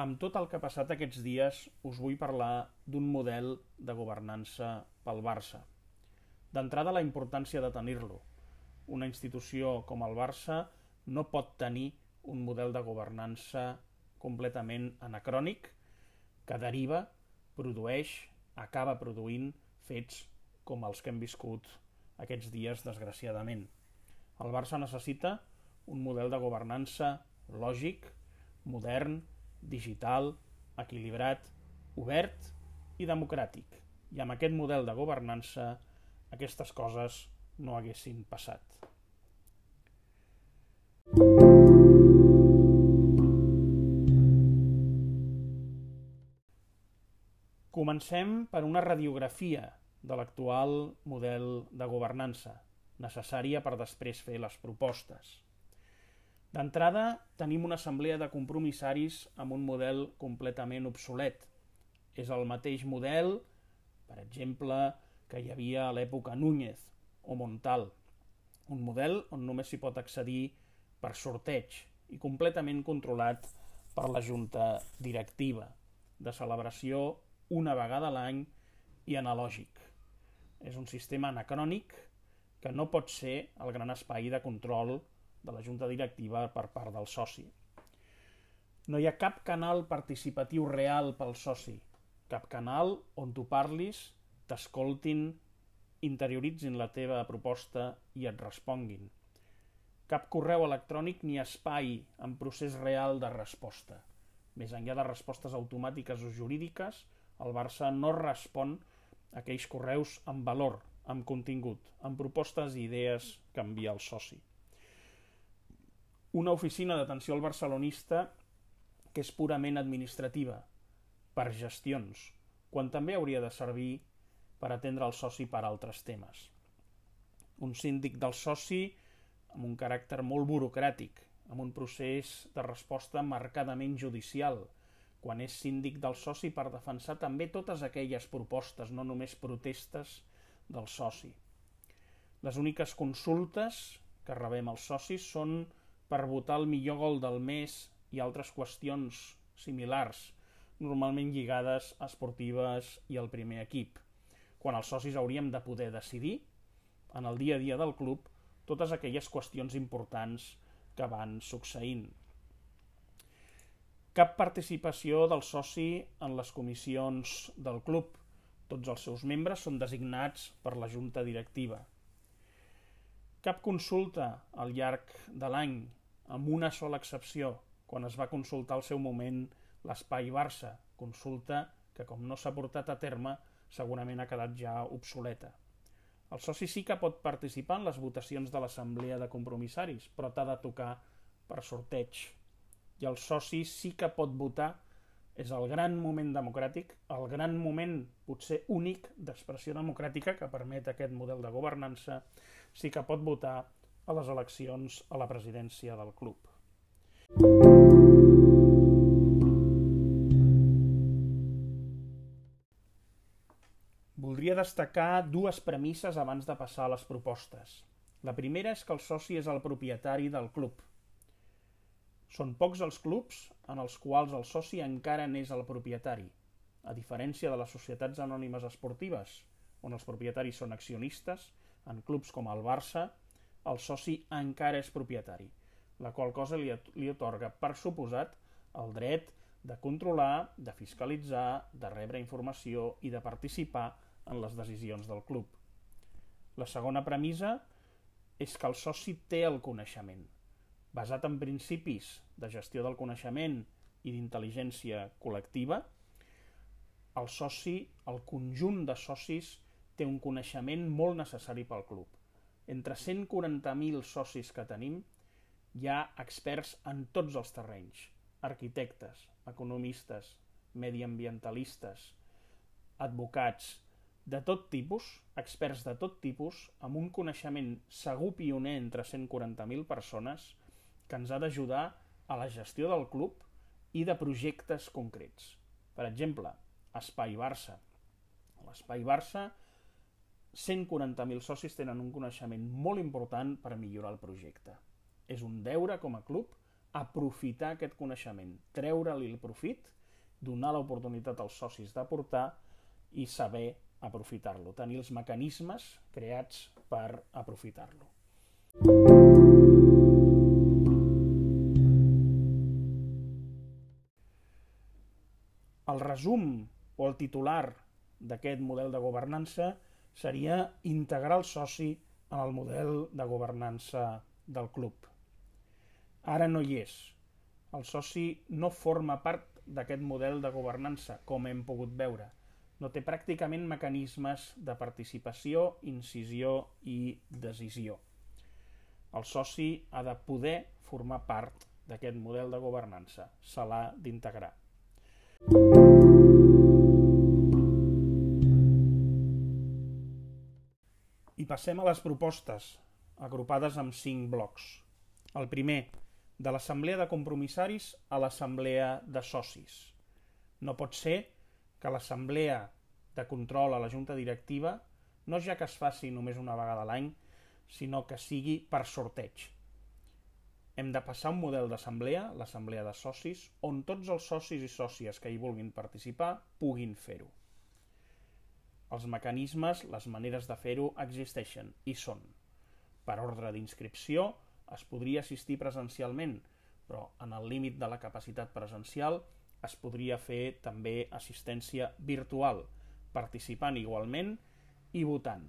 Amb tot el que ha passat aquests dies, us vull parlar d'un model de governança pel Barça. D'entrada, la importància de tenir-lo. Una institució com el Barça no pot tenir un model de governança completament anacrònic que deriva, produeix, acaba produint fets com els que hem viscut aquests dies, desgraciadament. El Barça necessita un model de governança lògic, modern, digital, equilibrat, obert i democràtic. I amb aquest model de governança aquestes coses no haguessin passat. Comencem per una radiografia de l'actual model de governança, necessària per després fer les propostes. D'entrada, tenim una assemblea de compromissaris amb un model completament obsolet. És el mateix model, per exemple, que hi havia a l'època Núñez o Montal. Un model on només s'hi pot accedir per sorteig i completament controlat per la junta directiva, de celebració una vegada a l'any i analògic. És un sistema anacrònic que no pot ser el gran espai de control de la junta directiva per part del soci. No hi ha cap canal participatiu real pel soci, cap canal on tu parlis, t'escoltin, interioritzin la teva proposta i et responguin. Cap correu electrònic ni espai en procés real de resposta. Més enllà de respostes automàtiques o jurídiques, el Barça no respon a aquells correus amb valor, amb contingut, amb propostes i idees que envia el soci una oficina d'atenció al barcelonista que és purament administrativa, per gestions, quan també hauria de servir per atendre el soci per altres temes. Un síndic del soci amb un caràcter molt burocràtic, amb un procés de resposta marcadament judicial, quan és síndic del soci per defensar també totes aquelles propostes, no només protestes del soci. Les úniques consultes que rebem els socis són per votar el millor gol del mes i altres qüestions similars, normalment lligades a esportives i al primer equip, quan els socis hauríem de poder decidir, en el dia a dia del club, totes aquelles qüestions importants que van succeint. Cap participació del soci en les comissions del club. Tots els seus membres són designats per la junta directiva. Cap consulta al llarg de l'any amb una sola excepció, quan es va consultar al seu moment l'espai Barça, consulta que com no s'ha portat a terme segurament ha quedat ja obsoleta. El soci sí que pot participar en les votacions de l'assemblea de compromissaris, però t'ha de tocar per sorteig. I el soci sí que pot votar, és el gran moment democràtic, el gran moment potser únic d'expressió democràtica que permet aquest model de governança, sí que pot votar a les eleccions a la presidència del club. Voldria destacar dues premisses abans de passar a les propostes. La primera és que el soci és el propietari del club. Són pocs els clubs en els quals el soci encara n'és el propietari, a diferència de les societats anònimes esportives, on els propietaris són accionistes, en clubs com el Barça el soci encara és propietari, la qual cosa li, li otorga per suposat el dret de controlar, de fiscalitzar, de rebre informació i de participar en les decisions del club. La segona premissa és que el soci té el coneixement. Basat en principis de gestió del coneixement i d'intel·ligència col·lectiva, el soci, el conjunt de socis, té un coneixement molt necessari pel club entre 140.000 socis que tenim, hi ha experts en tots els terrenys, arquitectes, economistes, mediambientalistes, advocats, de tot tipus, experts de tot tipus, amb un coneixement segur pioner entre 140.000 persones que ens ha d'ajudar a la gestió del club i de projectes concrets. Per exemple, Espai Barça. L'Espai Barça 140.000 socis tenen un coneixement molt important per millorar el projecte. És un deure com a club aprofitar aquest coneixement, treure-li el profit, donar l'oportunitat als socis d'aportar i saber aprofitar-lo, tenir els mecanismes creats per aprofitar-lo. El resum o el titular d'aquest model de governança seria integrar el soci en el model de governança del club. Ara no hi és. El soci no forma part d'aquest model de governança, com hem pogut veure. No té pràcticament mecanismes de participació, incisió i decisió. El soci ha de poder formar part d'aquest model de governança. Se l'ha d'integrar. I passem a les propostes, agrupades en cinc blocs. El primer, de l'assemblea de compromissaris a l'assemblea de socis. No pot ser que l'assemblea de control a la junta directiva no ja que es faci només una vegada l'any, sinó que sigui per sorteig. Hem de passar un model d'assemblea, l'assemblea de socis, on tots els socis i sòcies que hi vulguin participar puguin fer-ho. Els mecanismes, les maneres de fer-ho existeixen i són. Per ordre d'inscripció es podria assistir presencialment, però en el límit de la capacitat presencial es podria fer també assistència virtual, participant igualment i votant.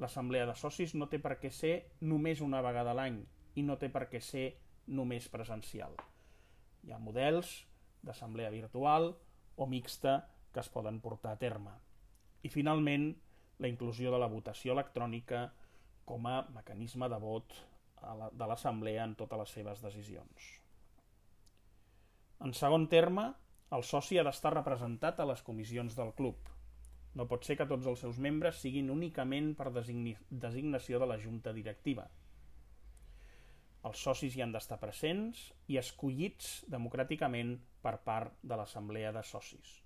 L'assemblea de socis no té per què ser només una vegada l'any i no té per què ser només presencial. Hi ha models d'assemblea virtual o mixta que es poden portar a terme. I finalment, la inclusió de la votació electrònica com a mecanisme de vot de l'Assemblea en totes les seves decisions. En segon terme, el soci ha d'estar representat a les comissions del club. No pot ser que tots els seus membres siguin únicament per designació de la junta directiva. Els socis hi han d'estar presents i escollits democràticament per part de l'Assemblea de Socis.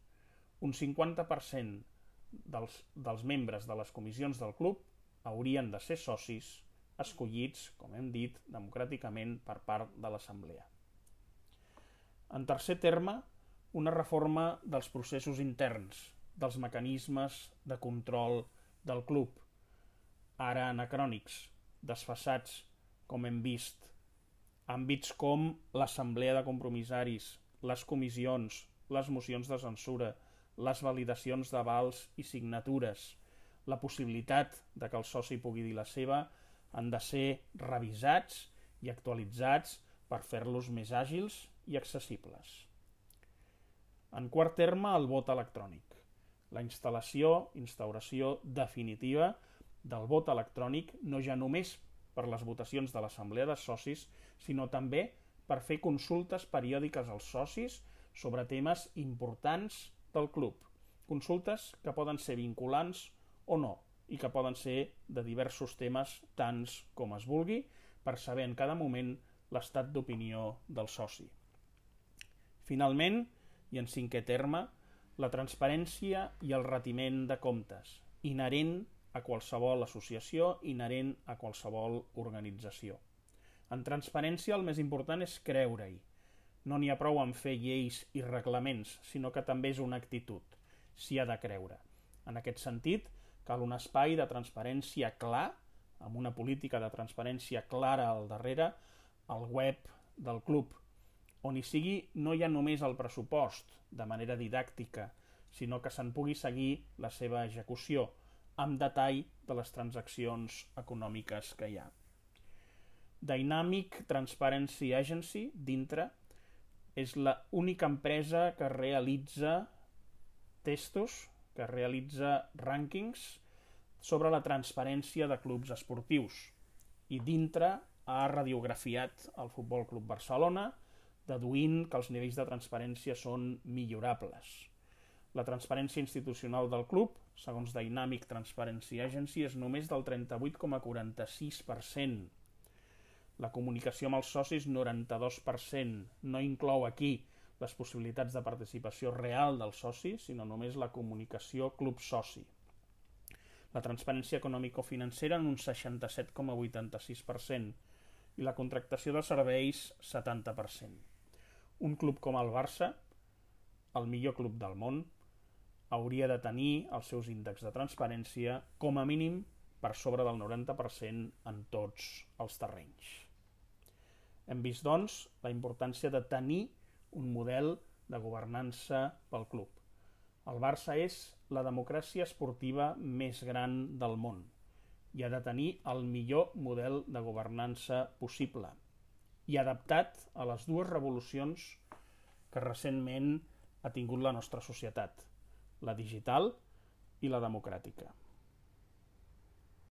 Un 50% dels, dels membres de les comissions del club haurien de ser socis escollits, com hem dit, democràticament per part de l'Assemblea. En tercer terme, una reforma dels processos interns, dels mecanismes de control del club, ara anacrònics, desfassats, com hem vist, àmbits com l'assemblea de compromissaris, les comissions, les mocions de censura, les validacions d'avals i signatures, la possibilitat de que el soci pugui dir la seva, han de ser revisats i actualitzats per fer-los més àgils i accessibles. En quart terme, el vot electrònic. La instal·lació, instauració definitiva del vot electrònic no ja només per les votacions de l'Assemblea de Socis, sinó també per fer consultes periòdiques als socis sobre temes importants del club. Consultes que poden ser vinculants o no i que poden ser de diversos temes, tants com es vulgui, per saber en cada moment l'estat d'opinió del soci. Finalment, i en cinquè terme, la transparència i el retiment de comptes, inherent a qualsevol associació, inherent a qualsevol organització. En transparència el més important és creure-hi, no n'hi ha prou amb fer lleis i reglaments, sinó que també és una actitud. S'hi ha de creure. En aquest sentit, cal un espai de transparència clar, amb una política de transparència clara al darrere, al web del club, on hi sigui no hi ha només el pressupost, de manera didàctica, sinó que se'n pugui seguir la seva execució, amb detall de les transaccions econòmiques que hi ha. Dynamic Transparency Agency, dintre, és la única empresa que realitza testos, que realitza rànquings sobre la transparència de clubs esportius i dintre ha radiografiat el Futbol Club Barcelona, deduint que els nivells de transparència són millorables. La transparència institucional del club, segons Dynamic Transparency Agency, és només del 38,46%, la comunicació amb els socis, 92%. No inclou aquí les possibilitats de participació real del soci, sinó només la comunicació club-soci. La transparència econòmico-financera en un 67,86%. i la contractació de serveis 70%. Un club com el Barça, el millor club del món, hauria de tenir els seus índexs de transparència com a mínim per sobre del 90% en tots els terrenys. Hem vist, doncs, la importància de tenir un model de governança pel club. El Barça és la democràcia esportiva més gran del món i ha de tenir el millor model de governança possible i adaptat a les dues revolucions que recentment ha tingut la nostra societat, la digital i la democràtica.